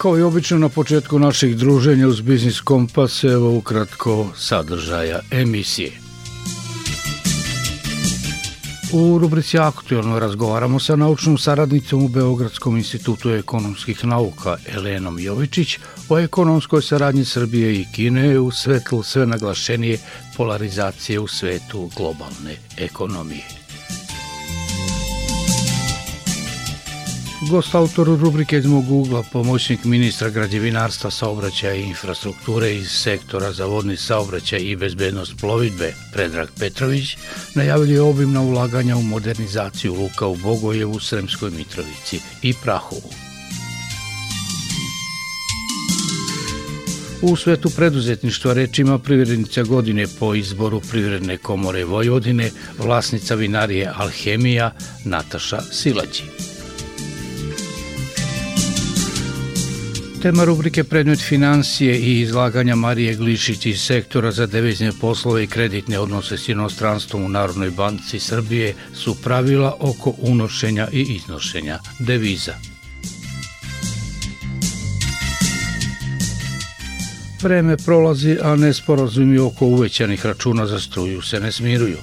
Kao i obično na početku naših druženja uz Biznis Kompas, evo ukratko sadržaja emisije. U rubrici Aktualno razgovaramo sa naučnom saradnicom u Beogradskom institutu ekonomskih nauka Elenom Jovičić o ekonomskoj saradnji Srbije i Kine u svetlu sve naglašenije polarizacije u svetu globalne ekonomije. Gost autor rubrike iz mog ugla, pomoćnik ministra građevinarstva, saobraćaja i infrastrukture iz sektora za vodni saobraćaj i bezbednost plovidbe, Predrag Petrović, najavili obimna ulaganja u modernizaciju luka u Bogojevu, Sremskoj Mitrovici i Prahovu. U svetu preduzetništva rečima privrednica godine po izboru Privredne komore Vojvodine, vlasnica vinarije Alhemija Nataša Silađi. Tema rubrike Predmet financije i izlaganja Marije Glišić iz sektora za devizne poslove i kreditne odnose s inostranstvom u Narodnoj banci Srbije su pravila oko unošenja i iznošenja deviza. Vreme prolazi, a nesporazumi oko uvećanih računa za struju se ne smiruju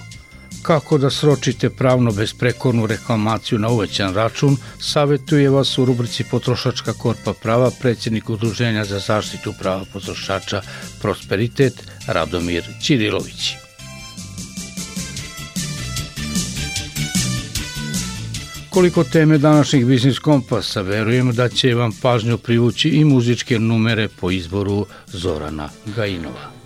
kako da sročite pravno besprekornu reklamaciju na uvećan račun, savjetuje vas u rubrici Potrošačka korpa prava predsjednik Udruženja za zaštitu prava potrošača Prosperitet Radomir Ćirilović. Koliko teme današnjih biznis kompasa, verujem da će vam pažnju privući i muzičke numere po izboru Zorana Gajinova.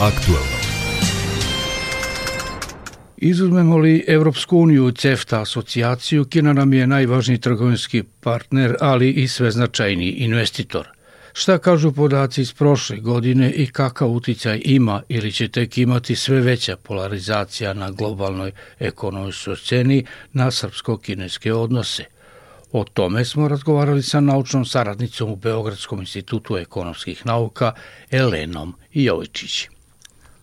Aktualno. Izuzmemo li Evropsku uniju CEFTA asocijaciju, Kina nam je najvažniji trgovinski partner, ali i sve značajniji investitor. Šta kažu podaci iz prošle godine i kakav uticaj ima ili će tek imati sve veća polarizacija na globalnoj ekonomskoj sceni na srpsko-kineske odnose? O tome smo razgovarali sa naučnom saradnicom u Beogradskom institutu ekonomskih nauka Elenom Jovičić.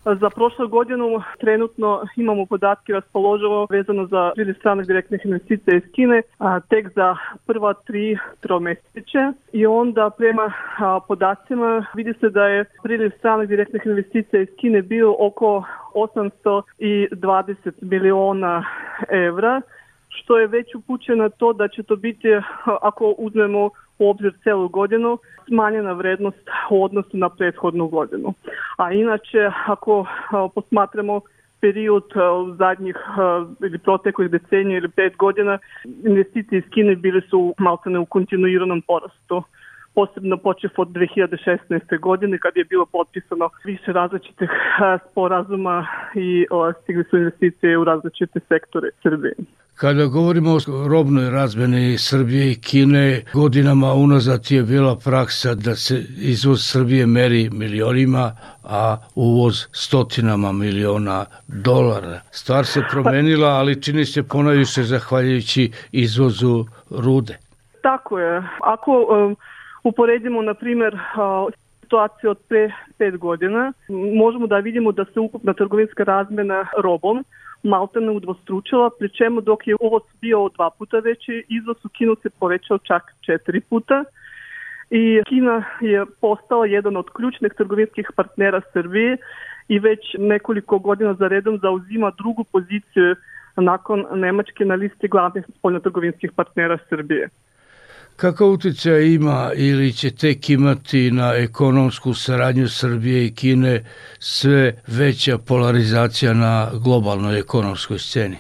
Za prošlu godinu trenutno imamo podatke raspoloživo vezano za priliv stranih direktnih investicija iz Kine a, tek za prva tri tromeseće i onda prema a, podacima vidi se da je priliv stranih direktnih investicija iz Kine bio oko 820 miliona evra što je već upućeno na to da će to biti, ako uzmemo u obzir celu godinu, smanjena vrednost u odnosu na prethodnu godinu. A inače, ako posmatramo period zadnjih ili proteklih decenija ili pet godina, investicije iz Kine bile su maltene u kontinuiranom porastu posebno počev od 2016. godine kad je bilo potpisano više različitih sporazuma i stigli su investicije u različite sektore Srbije. Kada govorimo o robnoj razmeni Srbije i Kine, godinama unazad je bila praksa da se izvoz Srbije meri milionima, a uvoz stotinama miliona dolara. Stvar se promenila, ali čini se ponajviše zahvaljujući izvozu rude. Tako je. Ako um, uporedimo, na primer, situaciju od pre pet godina, možemo da vidimo da se ukupna trgovinska razmena robom maltene udvostručila, pri čemu dok je uvoz bio dva puta veći, izvoz u Kinu se povećao čak četiri puta i Kina je postala jedan od ključnih trgovinskih partnera Srbije i već nekoliko godina za redom zauzima drugu poziciju nakon Nemačke na listi glavnih spoljnotrgovinskih partnera Srbije. Kakav utjecaj ima ili će tek imati na ekonomsku saradnju Srbije i Kine sve veća polarizacija na globalnoj ekonomskoj sceni?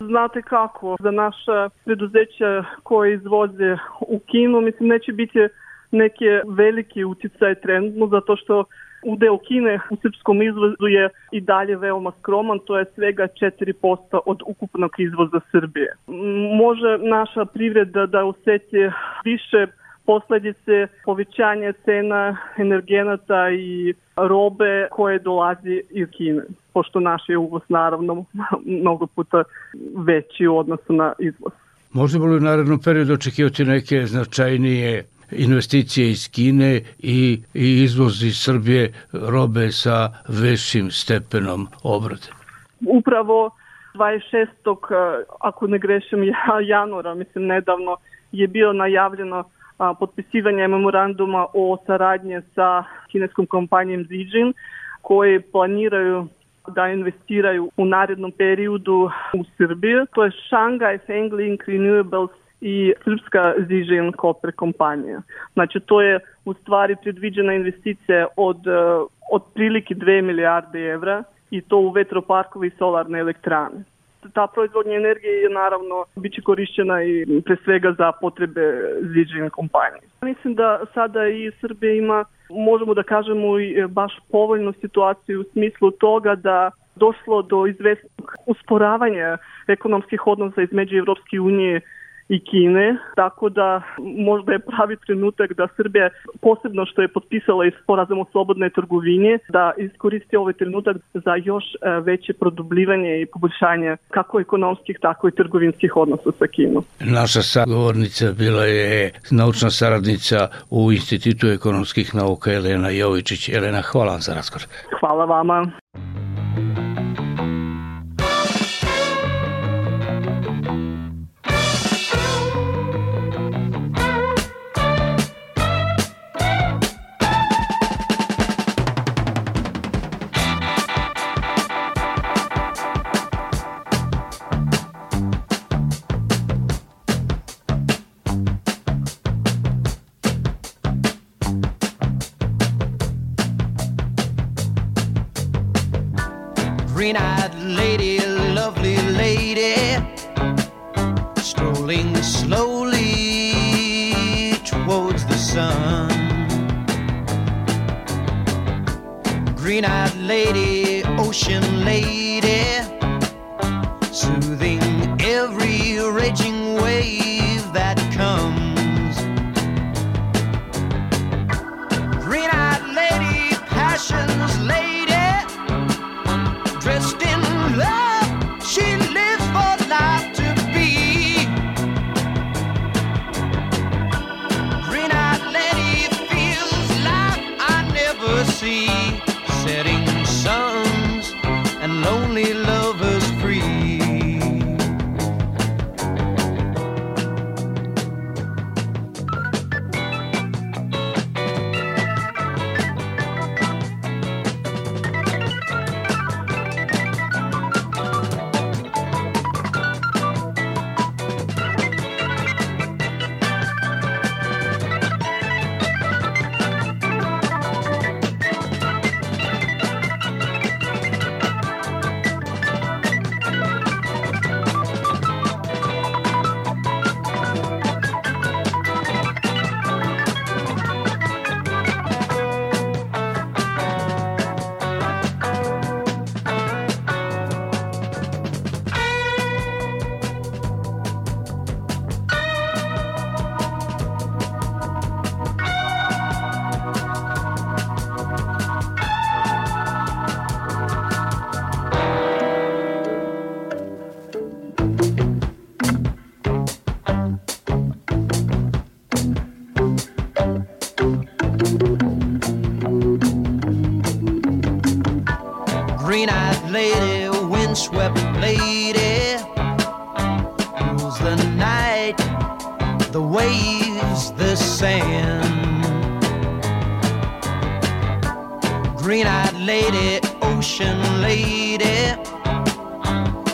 Znate kako, za naše preduzeća koje izvoze u Kinu, mislim, neće biti neke velike uticaj trenutno, zato što Udeo Kine u srpskom izvozu je i dalje veoma skroman, to je svega 4% od ukupnog izvoza Srbije. Može naša privreda da oseti više posledice povećanja cena energenata i robe koje dolazi iz Kine, pošto naš je uvoz naravno mnogo puta veći u odnosu na izvoz. Možemo li u narednom periodu očekivati neke značajnije investicije iz Kine i, i izvoz iz Srbije robe sa većim stepenom obrade. Upravo 26. ako ne grešim januara, mislim nedavno, je bio najavljeno potpisivanje memoranduma o saradnje sa kineskom kompanijom Zijin koji planiraju da investiraju u narednom periodu u Srbiju. To je Shanghai Fengling Renewables i srpska Zižin Koper kompanija. Znači to je u stvari predviđena investicija od, e, od prilike 2 milijarde evra i to u vetroparkovi i solarne elektrane. Ta proizvodnja energije je naravno biće korišćena i pre svega za potrebe Zižin kompanije. Mislim da sada i Srbija ima, možemo da kažemo i baš povoljnu situaciju u smislu toga da došlo do izvestnog usporavanja ekonomskih odnosa između Evropske unije i Kine, tako da možda je pravi trenutak da Srbija, posebno što je potpisala i sporazum o slobodnoj trgovini, da iskoristi ovaj trenutak za još e, veće produbljivanje i poboljšanje kako ekonomskih, tako i trgovinskih odnosa sa Kinom. Naša sagovornica bila je naučna saradnica u Institutu ekonomskih nauka Elena Jovičić. Elena, hvala vam za razgovor. Hvala vama. Love, she lives Green eyed lady, ocean lady,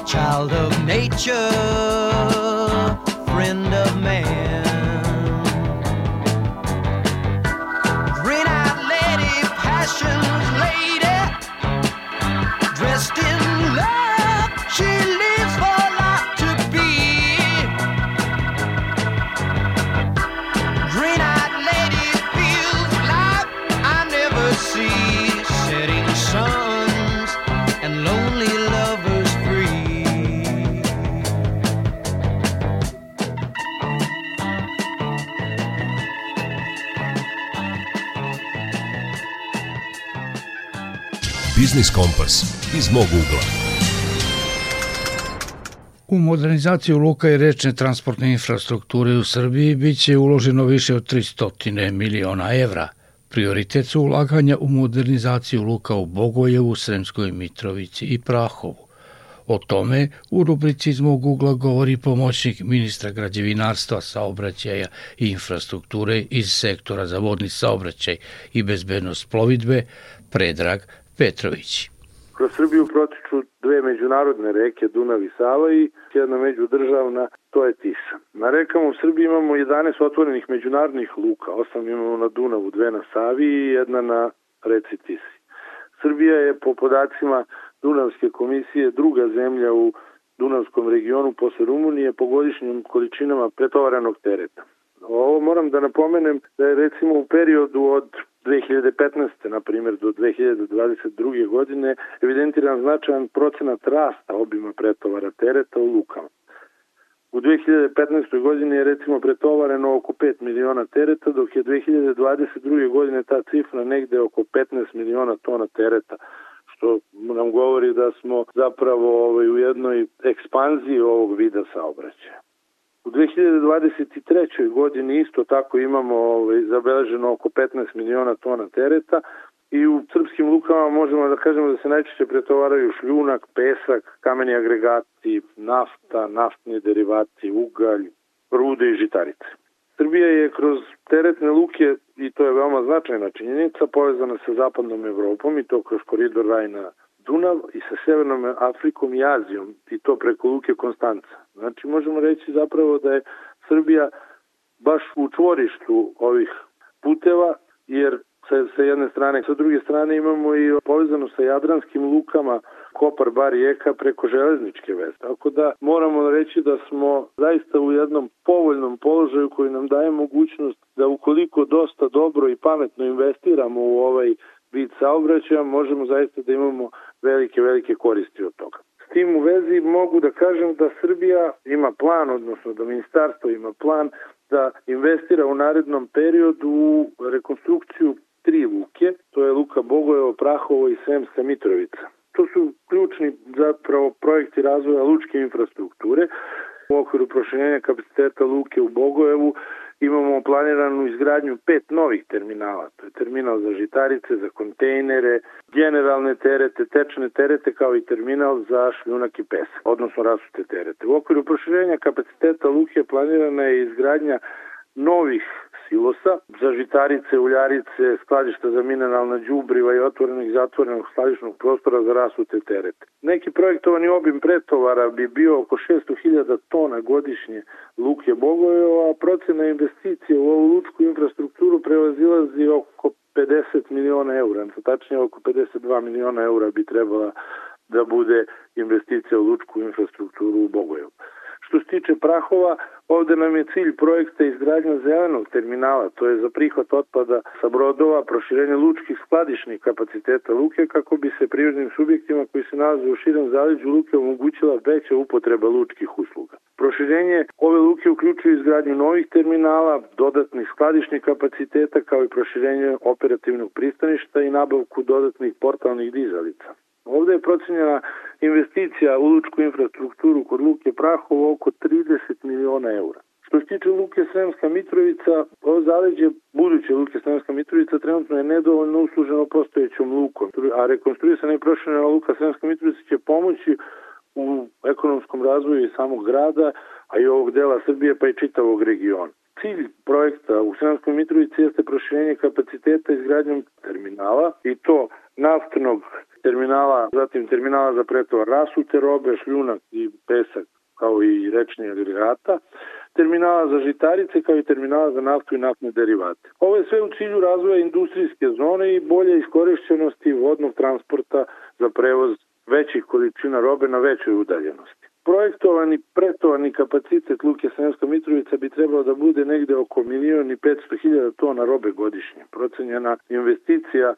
child of nature, friend of man. Biznis Kompas iz mog ugla. U modernizaciju luka i rečne transportne infrastrukture u Srbiji biće uloženo više od 300 miliona evra. Prioritet su ulaganja u modernizaciju luka u Bogojevu, Sremskoj Mitrovici i Prahovu. O tome u rubrici iz mog ugla govori pomoćnik ministra građevinarstva, saobraćaja i infrastrukture iz sektora za vodni saobraćaj i bezbednost plovidbe, Predrag Petrović. Kroz Srbiju protiču dve međunarodne reke, Dunav i Sava i jedna međudržavna, to je Tisa. Na rekama u Srbiji imamo 11 otvorenih međunarodnih luka, osam imamo na Dunavu, dve na Savi i jedna na reci Tisi. Srbija je po podacima Dunavske komisije druga zemlja u Dunavskom regionu posle Rumunije po godišnjim količinama pretovaranog tereta. Ovo moram da napomenem da je recimo u periodu od 2015. na primjer do 2022. godine evidentiran značajan procenat rasta obima pretovara tereta u lukama. U 2015. godini je recimo pretovareno oko 5 miliona tereta, dok je 2022. godine ta cifra negde oko 15 miliona tona tereta, što nam govori da smo zapravo ovaj, u jednoj ekspanziji ovog vida saobraćaja. U 2023. godini isto tako imamo ovaj, zabeleženo oko 15 miliona tona tereta i u srpskim lukama možemo da kažemo da se najčešće pretovaraju šljunak, pesak, kameni agregati, nafta, naftni derivati, ugalj, rude i žitarice. Srbija je kroz teretne luke, i to je veoma značajna činjenica, povezana sa zapadnom Evropom i to kroz koridor Rajna Dunav i sa Severnom Afrikom i Azijom i to preko luke Konstanca. Znači možemo reći zapravo da je Srbija baš u čvorištu ovih puteva jer sa, sa jedne strane, sa druge strane imamo i povezano sa jadranskim lukama Kopar, Bar i Eka preko železničke veze. Tako da moramo reći da smo zaista u jednom povoljnom položaju koji nam daje mogućnost da ukoliko dosta dobro i pametno investiramo u ovaj vid saobraćaja, možemo zaista da imamo velike, velike koristi od toga. S tim u vezi mogu da kažem da Srbija ima plan, odnosno da ministarstvo ima plan da investira u narednom periodu u rekonstrukciju tri luke, to je Luka Bogojevo, Prahovo i Sremska Mitrovica. To su ključni zapravo projekti razvoja lučke infrastrukture. U okviru proširenja kapaciteta luke u Bogojevu imamo planiranu izgradnju pet novih terminala. To je terminal za žitarice, za kontejnere, generalne terete, tečne terete kao i terminal za šljunak i pesak, odnosno rasute terete. U okviru proširenja kapaciteta luke planirana je izgradnja novih silosa za žitarice, uljarice, skladišta za mineralna đubriva i otvorenog i zatvorenog skladišnog prostora za rasute terete. Neki projektovani obim pretovara bi bio oko 600.000 tona godišnje Luke Bogojevo, a procena investicije u ovu lučku infrastrukturu prevazilazi oko 50 miliona eura, tačnije oko 52 miliona eura bi trebala da bude investicija u lučku infrastrukturu u Bogojevu. Što se tiče prahova, ovde nam je cilj projekta izgradnja zelenog terminala, to je za prihvat otpada sa brodova, proširenje lučkih skladišnih kapaciteta luke kako bi se privrednim subjektima koji se nalaze u širem zaleđu luke omogućila veća upotreba lučkih usluga. Proširenje ove luke uključuje izgradnju novih terminala, dodatnih skladišnih kapaciteta kao i proširenje operativnog pristaništa i nabavku dodatnih portalnih dizalica. Ovde je procenjena investicija u lučku infrastrukturu kod Luke Prahovo oko 30 miliona eura. Što se tiče Luke Sremska Mitrovica, ovo zaleđe buduće Luke Sremska Mitrovica trenutno je nedovoljno usluženo postojećom lukom, a rekonstruisana i proširena Luka Sremska Mitrovica će pomoći u ekonomskom razvoju samog grada, a i ovog dela Srbije pa i čitavog regiona. Cilj projekta u Sremskoj Mitrovici jeste proširenje kapaciteta izgradnjom terminala i to naftnog terminala, zatim terminala za pretovar rasute robe, šljunak i pesak kao i rečni agregata, terminala za žitarice kao i terminala za naftu i naftne derivate. Ovo je sve u cilju razvoja industrijske zone i bolje iskorišćenosti vodnog transporta za prevoz većih količina robe na većoj udaljenosti. Projektovani pretovani kapacitet Luke Sremska Mitrovica bi trebalo da bude negde oko milion i 500 hiljada tona robe godišnje. Procenjena investicija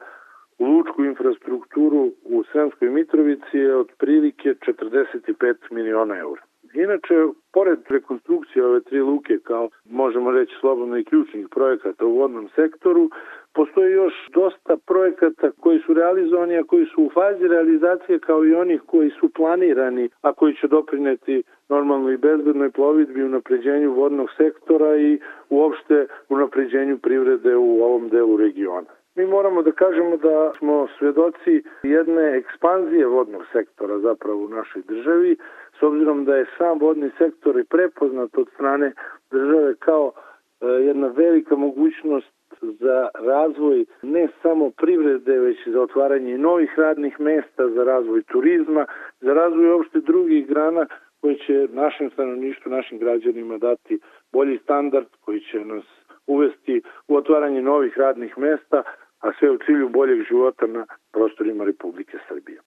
lučku infrastrukturu u Sremskoj Mitrovici je otprilike 45 miliona eura. Inače, pored rekonstrukcije ove tri luke kao, možemo reći slobodno i ključnih projekata u vodnom sektoru, postoji još dosta projekata koji su realizovani, a koji su u fazi realizacije kao i onih koji su planirani, a koji će doprineti normalno i bezbednoj plovidbi, unapređenju vodnog sektora i uopšte unapređenju privrede u ovom delu regiona. Mi moramo da kažemo da smo svedoci jedne ekspanzije vodnog sektora zapravo u našoj državi, s obzirom da je sam vodni sektor i prepoznat od strane države kao e, jedna velika mogućnost za razvoj ne samo privrede, već za otvaranje novih radnih mesta, za razvoj turizma, za razvoj uopšte drugih grana koji će našem stanovništvu, našim građanima dati bolji standard, koji će nas uvesti u otvaranje novih radnih mesta, a sve u cilju boljeg života na prostorima Republike Srbije.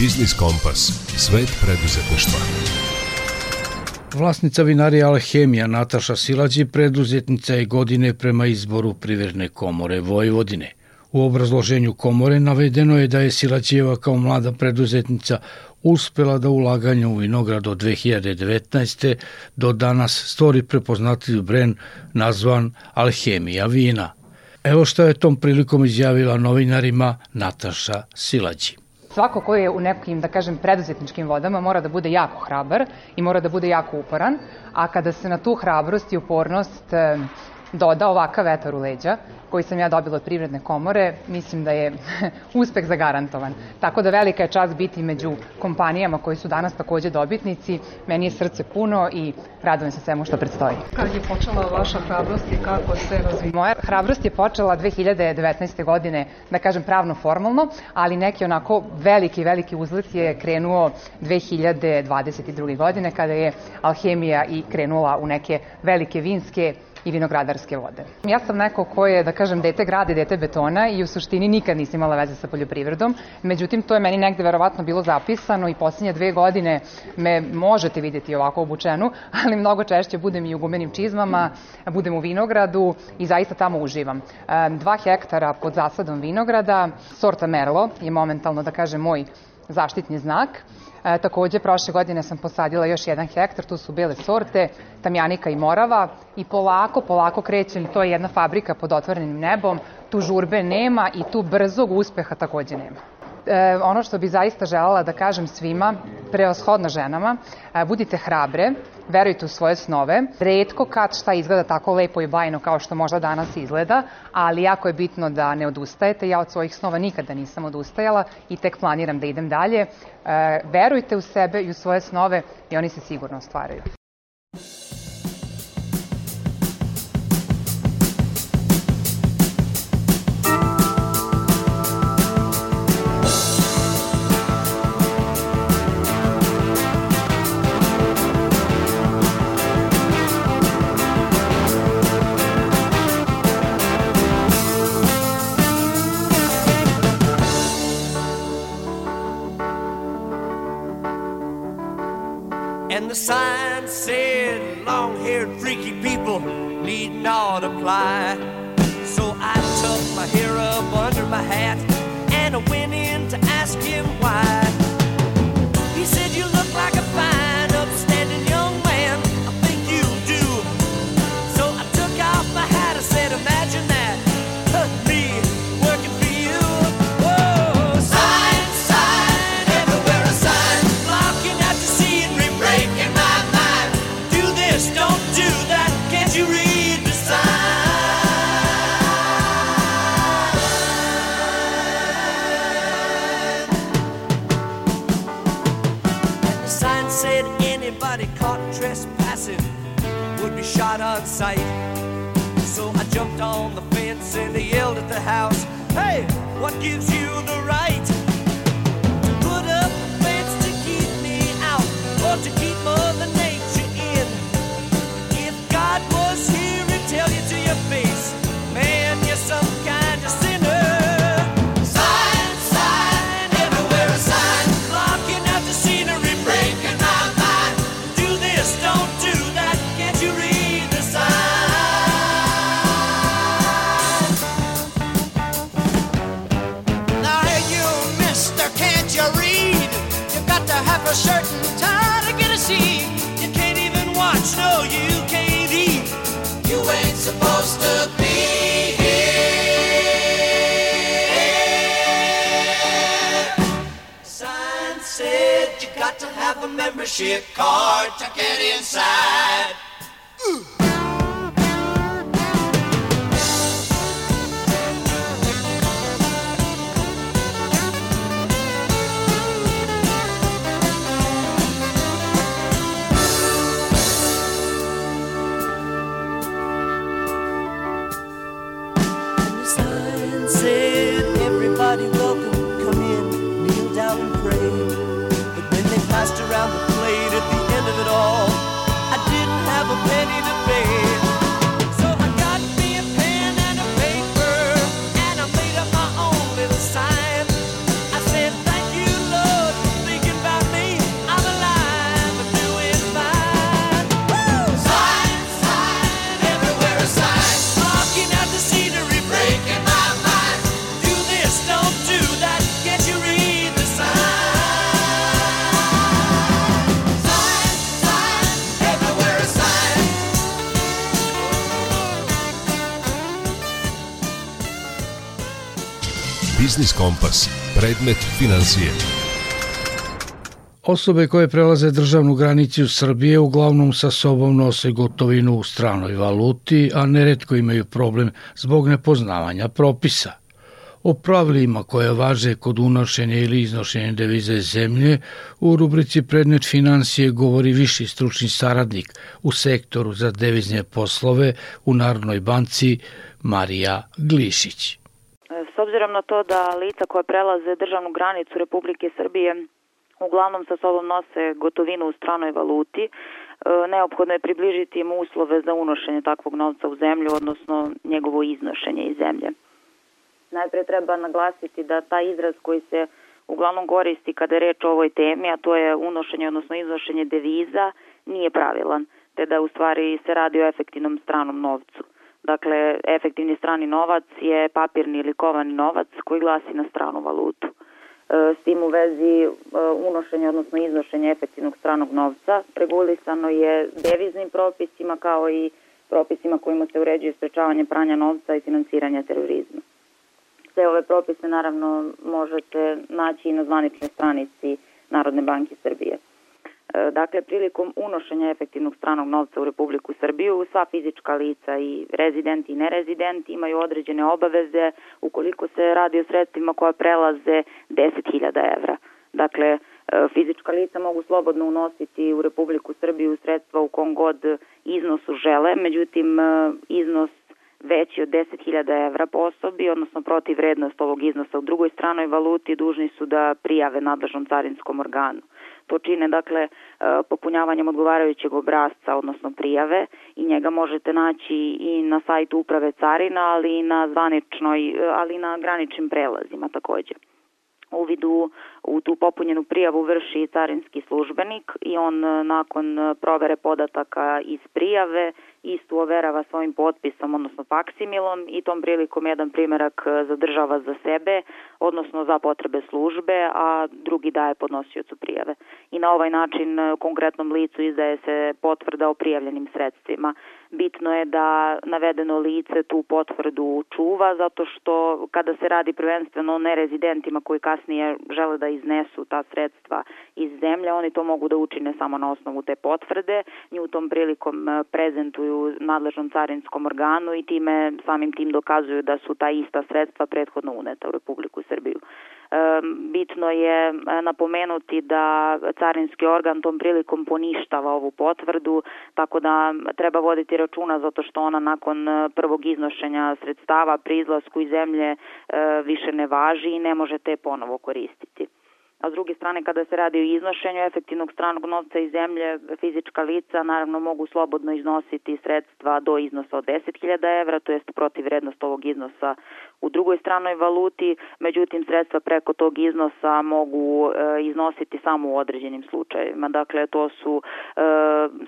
Biznis Kompas. Svet preduzetništva. Vlasnica vinarija Alhemija Nataša Silađi preduzetnica je godine prema izboru Privredne komore Vojvodine. U obrazloženju komore navedeno je da je Silađijeva kao mlada preduzetnica uspela da ulaganja u vinograd od 2019. do danas stvori prepoznatljiv brend nazvan Alhemija vina. Evo što je tom prilikom izjavila novinarima Nataša Silađi. Svako ko je u nekim, da kažem, preduzetničkim vodama mora da bude jako hrabar i mora da bude jako uporan, a kada se na tu hrabrost i upornost doda ovakav vetar u leđa, koji sam ja dobila od Privredne komore, mislim da je uspeh zagarantovan. Tako da velika je čast biti među kompanijama koji su danas takođe dobitnici. Meni je srce puno i radujem se svemu što predstoji. Kad je počela vaša hrabrost i kako se razvija? Moja hrabrost je počela 2019. godine, da kažem pravno formalno, ali neki onako veliki, veliki uzlet je krenuo 2022. godine kada je alhemija i krenula u neke velike vinske i vinogradarske vode. Ja sam neko ko je, da kažem, dete grada i dete betona i u suštini nikad nisam imala veze sa poljoprivredom. Međutim, to je meni negde verovatno bilo zapisano i posljednje dve godine me možete vidjeti ovako obučenu, ali mnogo češće budem i u gumenim čizmama, budem u vinogradu i zaista tamo uživam. Dva hektara pod zasadom vinograda, sorta Merlo je momentalno, da kažem, moj zaštitni znak. E, takođe, prošle godine sam posadila još jedan hektar, tu su bele sorte, tamjanika i morava i polako, polako krećem, to je jedna fabrika pod otvorenim nebom, tu žurbe nema i tu brzog uspeha takođe nema. E, ono što bi zaista želela da kažem svima, preoshodno ženama, e, budite hrabre, verujte u svoje snove. Redko kad šta izgleda tako lepo i bajno kao što možda danas izgleda, ali jako je bitno da ne odustajete. Ja od svojih snova nikada nisam odustajala i tek planiram da idem dalje. E, verujte u sebe i u svoje snove i oni se sigurno ostvaraju. Bye. Said anybody caught trespassing would be shot on sight. So I jumped on the fence and yelled at the house, Hey, what gives you the right supposed to be here. Said you got to have a membership card to get inside. Biznis Kompas. Predmet financije. Osobe koje prelaze državnu granicu Srbije uglavnom sa sobom nose gotovinu u stranoj valuti, a neretko imaju problem zbog nepoznavanja propisa. O pravilima koje važe kod unošenja ili iznošenja devize iz zemlje u rubrici Predmet financije govori viši stručni saradnik u sektoru za devizne poslove u Narodnoj banci Marija Glišić. S obzirom na to da lica koja prelaze državnu granicu Republike Srbije uglavnom sa sobom nose gotovinu u stranoj valuti, e, neophodno je približiti im uslove za unošenje takvog novca u zemlju, odnosno njegovo iznošenje iz zemlje. Najpre treba naglasiti da taj izraz koji se uglavnom koristi kada je reč o ovoj temi, a to je unošenje, odnosno iznošenje deviza, nije pravilan, te da u stvari se radi o efektivnom stranom novcu. Dakle, efektivni strani novac je papirni ili kovani novac koji glasi na stranu valutu. E, S tim u vezi e, unošenje, odnosno iznošenje efektivnog stranog novca regulisano je deviznim propisima kao i propisima kojima se uređuje sprečavanje pranja novca i financiranja terorizma. Sve ove propise naravno možete naći i na zvaničnoj stranici Narodne banke Srbije. E, Dakle, prilikom unošenja efektivnog stranog novca u Republiku Srbiju, sva fizička lica i rezidenti i nerezidenti imaju određene obaveze ukoliko se radi o sredstvima koja prelaze 10.000 evra. Dakle, e, fizička lica mogu slobodno unositi u Republiku Srbiju sredstva u kom god iznosu žele, međutim e, iznos veći od 10.000 evra po osobi, odnosno protiv vrednost ovog iznosa u drugoj stranoj valuti, dužni su da prijave nadležnom carinskom organu. To čine dakle e, popunjavanjem odgovarajućeg obrazca, odnosno prijave i njega možete naći i na sajtu uprave carina, ali i na zvaničnoj, e, ali i na graničnim prelazima takođe. Uvid u, tu popunjenu prijavu vrši carinski službenik i on e, nakon provere podataka iz prijave istu overava svojim potpisom, odnosno faksimilom i tom prilikom jedan primerak e, zadržava za sebe, odnosno za potrebe službe, a drugi daje podnosiocu prijave. I na ovaj način e, konkretnom licu izdaje se potvrda o prijavljenim sredstvima. Bitno je da navedeno lice tu potvrdu čuva zato što kada se radi prvenstveno o nerezidentima koji kasnije žele da iznesu ta sredstva iz zemlje, oni to mogu da učine samo na osnovu te potvrde, nju tom prilikom e, nadležnom carinskom organu i time samim tim dokazuju da su ta ista sredstva prethodno uneta u Republiku Srbiju. Bitno je e, napomenuti da carinski organ tom prilikom poništava ovu potvrdu, tako da treba voditi računa zato što ona nakon e, prvog iznošenja sredstava pri izlasku iz zemlje e, više ne važi i ne možete je ponovo koristiti a s druge strane kada se radi o iznošenju efektivnog stranog novca iz zemlje, fizička lica naravno mogu slobodno iznositi sredstva do iznosa od 10.000 evra, to jest protiv vrednost ovog iznosa u drugoj stranoj valuti, međutim sredstva preko tog iznosa mogu e, iznositi samo u određenim slučajevima. Dakle, to su e,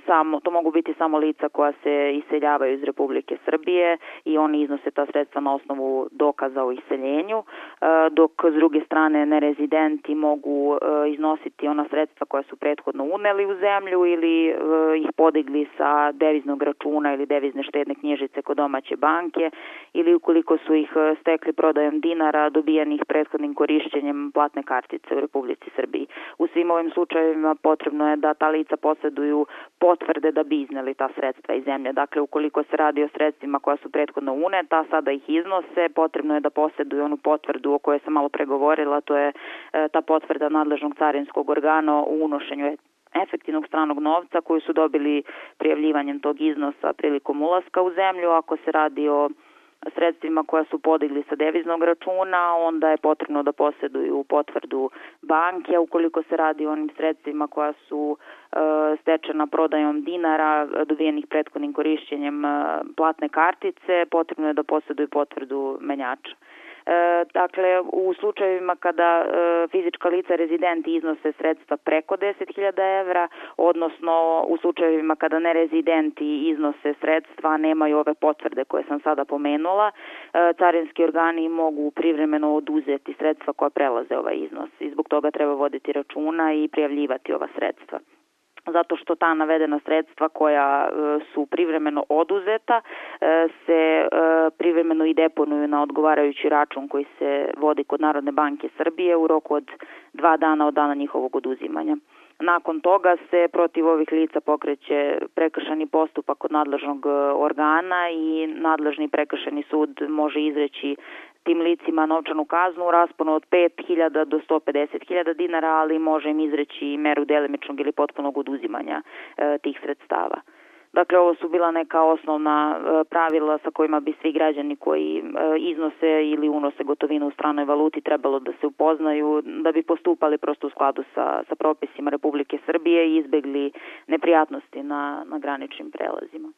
samo to mogu biti samo lica koja se iseljavaju iz Republike Srbije i oni iznose ta sredstva na osnovu dokaza o iseljenju, e, dok s druge strane nerezidenti mogu iznositi ona sredstva koja su prethodno uneli u zemlju ili ih podigli sa deviznog računa ili devizne štedne knjižice kod domaće banke ili ukoliko su ih stekli prodajom dinara dobijenih prethodnim korišćenjem platne kartice u Republici Srbiji. U svim ovim slučajevima potrebno je da ta lica posjeduju potvrde da bi izneli ta sredstva iz zemlje. Dakle, ukoliko se radi o sredstvima koja su prethodno uneta, sada ih iznose, potrebno je da posjeduju onu potvrdu o kojoj sam malo pregovorila, to je e, ta potvrda nadležnog carinskog organa o unošenju efektivnog stranog novca koju su dobili prijavljivanjem tog iznosa prilikom ulaska u zemlju. Ako se radi o sredstvima koja su podigli sa deviznog računa, onda je potrebno da posjeduju potvrdu banke, ukoliko se radi o onim sredstvima koja su e, stečena prodajom dinara dobijenih prethodnim korišćenjem e, platne kartice, potrebno je da posjeduju potvrdu menjača. E, dakle, u slučajevima kada e, fizička lica rezidenti iznose sredstva preko 10.000 evra, odnosno u slučajevima kada nerezidenti iznose sredstva, nemaju ove potvrde koje sam sada pomenula, e, carinski organi mogu privremeno oduzeti sredstva koja prelaze ovaj iznos i zbog toga treba voditi računa i prijavljivati ova sredstva zato što ta navedena sredstva koja e, su privremeno oduzeta e, se e, privremeno i deponuju na odgovarajući račun koji se vodi kod Narodne banke Srbije u roku od dva dana od dana njihovog oduzimanja. Nakon toga se protiv ovih lica pokreće prekršani postupak kod nadležnog organa i nadležni prekršani sud može izreći tim licima novčanu kaznu u rasponu od 5.000 do 150.000 dinara, ali može im izreći meru delimičnog ili potpunog oduzimanja e, tih sredstava. Dakle, ovo su bila neka osnovna e, pravila sa kojima bi svi građani koji e, iznose ili unose gotovinu u stranoj valuti trebalo da se upoznaju, da bi postupali prosto u skladu sa, sa propisima Republike Srbije i izbegli neprijatnosti na, na graničnim prelazima.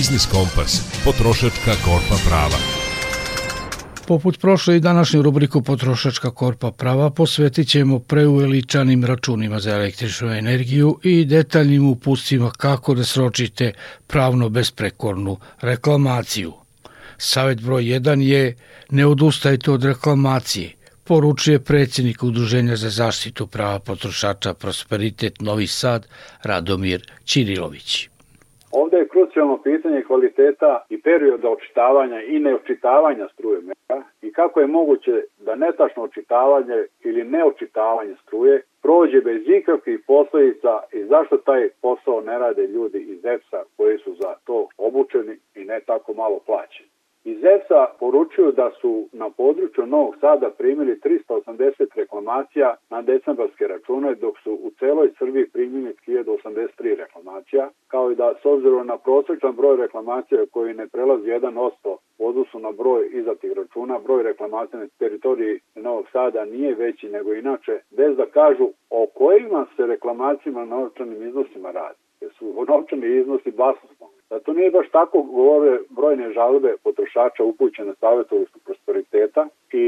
Biznis Kompas. Potrošačka korpa prava. Poput prošle i današnju rubriku Potrošačka korpa prava posvetit ćemo preuveličanim računima za električnu energiju i detaljnim upustima kako da sročite pravno besprekornu reklamaciju. Savet broj 1 je ne odustajte od reklamacije, poručuje predsjednik Udruženja za zaštitu prava potrošača Prosperitet Novi Sad Radomir Ćirilović. Ovde je krucijalno pitanje kvaliteta i perioda očitavanja i neočitavanja struje mera i kako je moguće da netačno očitavanje ili neočitavanje struje prođe bez ikakvih posledica i zašto taj posao ne rade ljudi iz EPS-a koji su za to obučeni i ne tako malo plaćeni. Iz EPS-a poručuju da su na području Novog Sada primili 380 reklamacija na decembarske račune, dok su u celoj Srbiji primili 1083 reklamacija, kao i da s obzirom na prosječan broj reklamacija koji ne prelazi 1% u odnosu na broj izdatih računa, broj reklamacija na teritoriji Novog Sada nije veći nego inače, bez da kažu o kojima se reklamacijama na novčanim iznosima radi jer su novčani iznosi basnoslovni. Da to nije baš tako govore brojne žalbe potrošača upućene savjetovostu prosperiteta i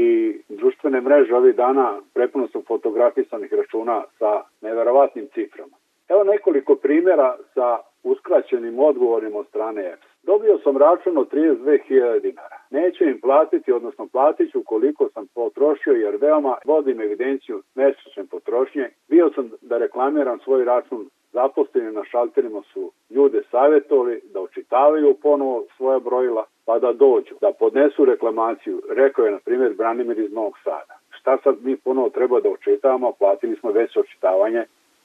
društvene mreže ovih dana prepuno su fotografisanih računa sa neverovatnim ciframa. Evo nekoliko primjera sa uskraćenim odgovorima od strane EPS. Dobio sam račun od 32.000 dinara. Neću im platiti, odnosno platit ću koliko sam potrošio jer veoma vodim evidenciju mesečne potrošnje. Bio sam da reklamiram svoj račun zaposleni na šalterima su ljude savjetovali da očitavaju ponovo svoja brojila pa da dođu, da podnesu reklamaciju. Rekao je, na primjer, Branimir iz Novog Sada. Šta sad mi ponovo treba da očitavamo, platili smo već očitavanje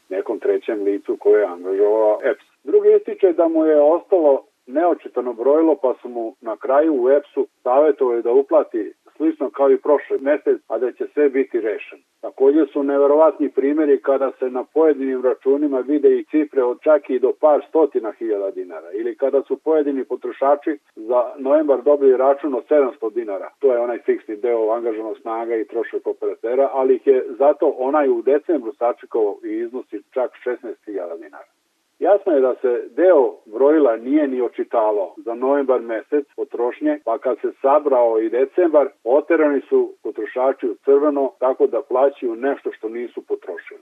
nekom trećem licu koje je angažovao EPS. Drugi ističe da mu je ostalo neočitano brojilo pa su mu na kraju u EPS-u savjetovali da uplati slično kao i prošle mesec, a da će sve biti rešeno. Takođe su neverovatni primjeri kada se na pojedinim računima vide i cifre od čak i do par stotina hiljada dinara ili kada su pojedini potrošači za novembar dobili račun od 700 dinara. To je onaj fiksni deo angažanog snaga i trošak operatera, ali ih je zato onaj u decembru sačekao i iznosi čak 16.000 dinara. Jasno je da se deo brojila nije ni očitalo za novembar mesec potrošnje, pa kad se sabrao i decembar, oterani su potrošači u crveno tako da plaćaju nešto što nisu potrošili.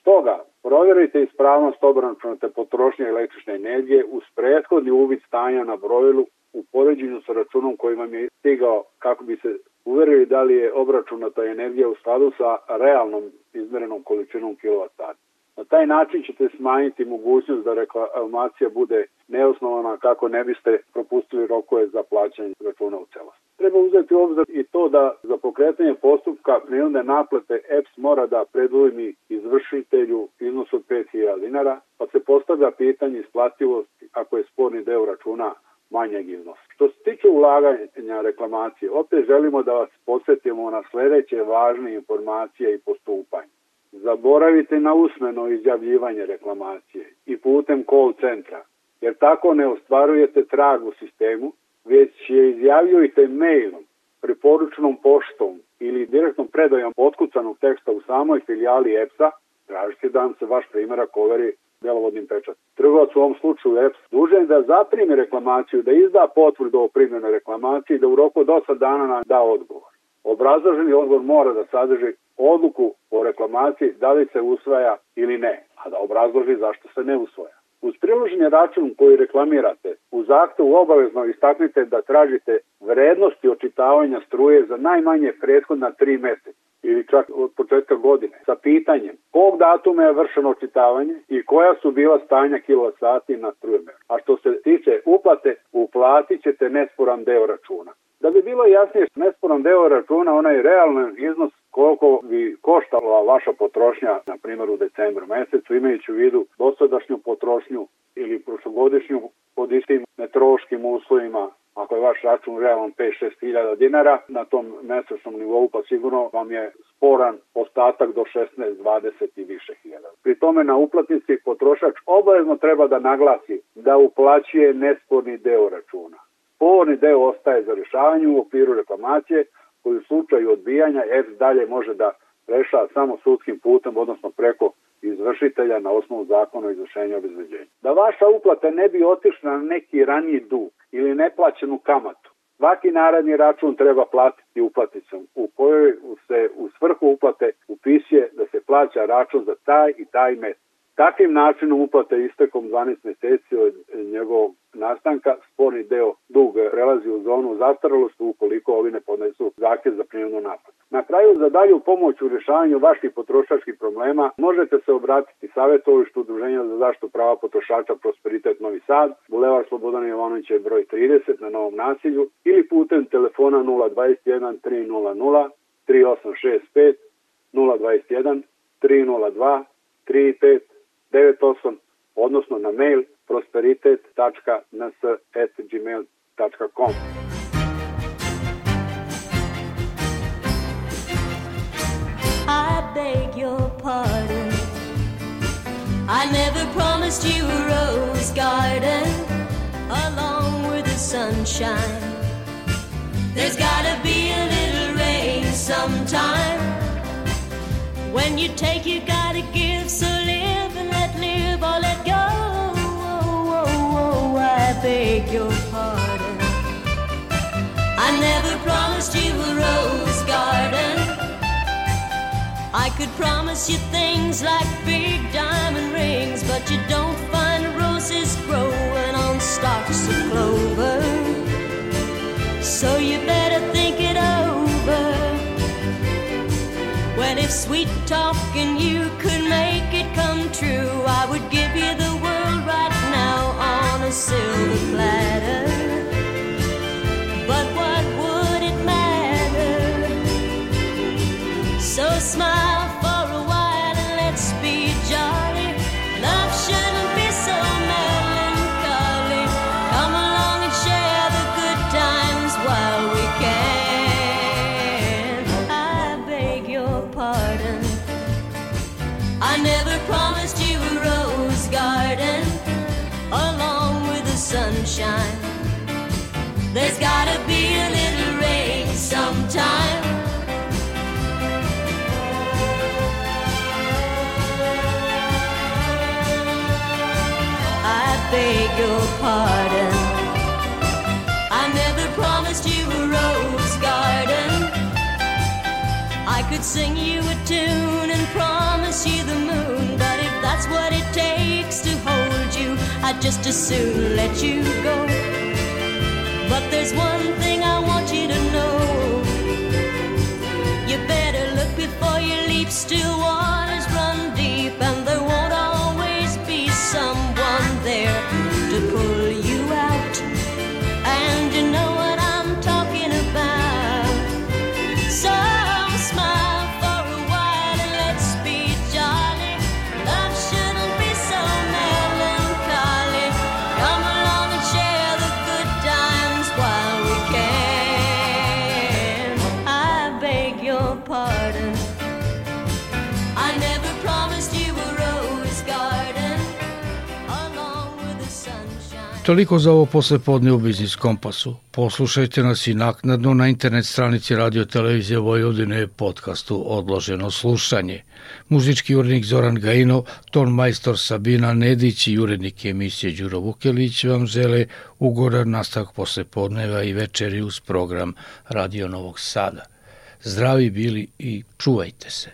Stoga, provjerite ispravnost obračunate potrošnje električne energije uz prethodni uvid stanja na brojilu u poređenju sa računom koji vam je stigao kako bi se uverili da li je obračunata energija u skladu sa realnom izmerenom količinom kWh. Na taj način ćete smanjiti mogućnost da reklamacija bude neosnovana kako ne biste propustili rokove za plaćanje računa u celosti. Treba uzeti u obzir i to da za pokretanje postupka prinudne naplate EPS mora da predujmi izvršitelju iznos od 5000 dinara, pa se postavlja pitanje isplativosti ako je sporni deo računa manjeg iznosa. Što se tiče ulaganja reklamacije, opet želimo da vas podsjetimo na sledeće važne informacije i postupanje. Zaboravite na usmeno izjavljivanje reklamacije i putem call centra, jer tako ne ostvarujete trag u sistemu, već je izjavljujte mailom, preporučnom poštom ili direktnom predajom otkucanog teksta u samoj filijali EPS-a, tražite da vam se vaš primjerak overi delovodnim pečat. Trgovac u ovom slučaju EPS dužen da zaprimi reklamaciju, da izda potvrdu o primjenoj reklamaciji i da u roku od 8 dana nam da odgovor. Obrazloženi odgovor mora da sadrži odluku o reklamaciji da li se usvaja ili ne, a da obrazloži zašto se ne usvaja. Uz priloženje račun koji reklamirate, u zahtevu obavezno istaknite da tražite vrednosti očitavanja struje za najmanje prethodna tri meseca ili čak od početka godine sa pitanjem kog datuma je vršeno očitavanje i koja su bila stanja kilosati na strujemer. A što se tiče uplate, uplatit ćete nesporan deo računa. Da bi bilo jasnije, nesporan deo računa, onaj realan iznos koliko bi koštala vaša potrošnja, na primjer u decembru mesecu, imajući u vidu dosadašnju potrošnju ili prošlogodišnju pod istim meteorološkim uslovima, ako je vaš račun realan 5-6 hiljada dinara na tom mesečnom nivou, pa sigurno vam je sporan ostatak do 16-20 i više hiljada. Pri tome na uplatnici potrošač obavezno treba da naglasi da uplaćuje nesporni deo računa. Sporni deo ostaje za rešavanje u okviru reklamacije, koji u slučaju odbijanja EPS dalje može da rešava samo sudskim putem, odnosno preko izvršitelja na osnovu zakona o izvršenju obezbeđenja. Da vaša uplata ne bi otišla na neki raniji dug ili neplaćenu kamatu. Svaki naredni račun treba platiti uplatnicom u kojoj se u svrhu uplate upisuje da se plaća račun za taj i taj mesec. Takvim načinom uplate istekom 12 meseci od njegovog nastanka sporni deo dug prelazi u zonu zastarelosti ukoliko ovi ne podnesu zahtjev za prinudnu naplatu. Na kraju za dalju pomoć u rješavanju vaših potrošačkih problema možete se obratiti savjetovištu Udruženja za zaštitu prava potrošača Prosperitet Novi Sad, Bulevar Slobodana Jovanovića broj 30 na Novom nasilju ili putem telefona 021 300 3865 021 302 35 98, odnosno na mail prosperitet.ns.gmail.com. I beg your pardon. I never promised you a rose garden along with the sunshine. There's gotta be a little rain sometime. When you take, you gotta give, promised you a rose garden. I could promise you things like big your pardon. I never promised you a rose garden. I could sing you a tune and promise you the moon, but if that's what it takes to hold you, I'd just as soon let you go. But there's one thing I want you to know. You better look before you leap, still waters run Toliko za ovo poslepodne u Biznis Kompasu. Poslušajte nas i naknadno na internet stranici Radio Televizije Vojvodine podcastu Odloženo slušanje. Muzički urednik Zoran Gajinov, ton majstor Sabina Nedić i urednik emisije Đuro Vukelić vam žele ugodan nastavak poslepodneva i večeri uz program Radio Novog Sada. Zdravi bili i čuvajte se.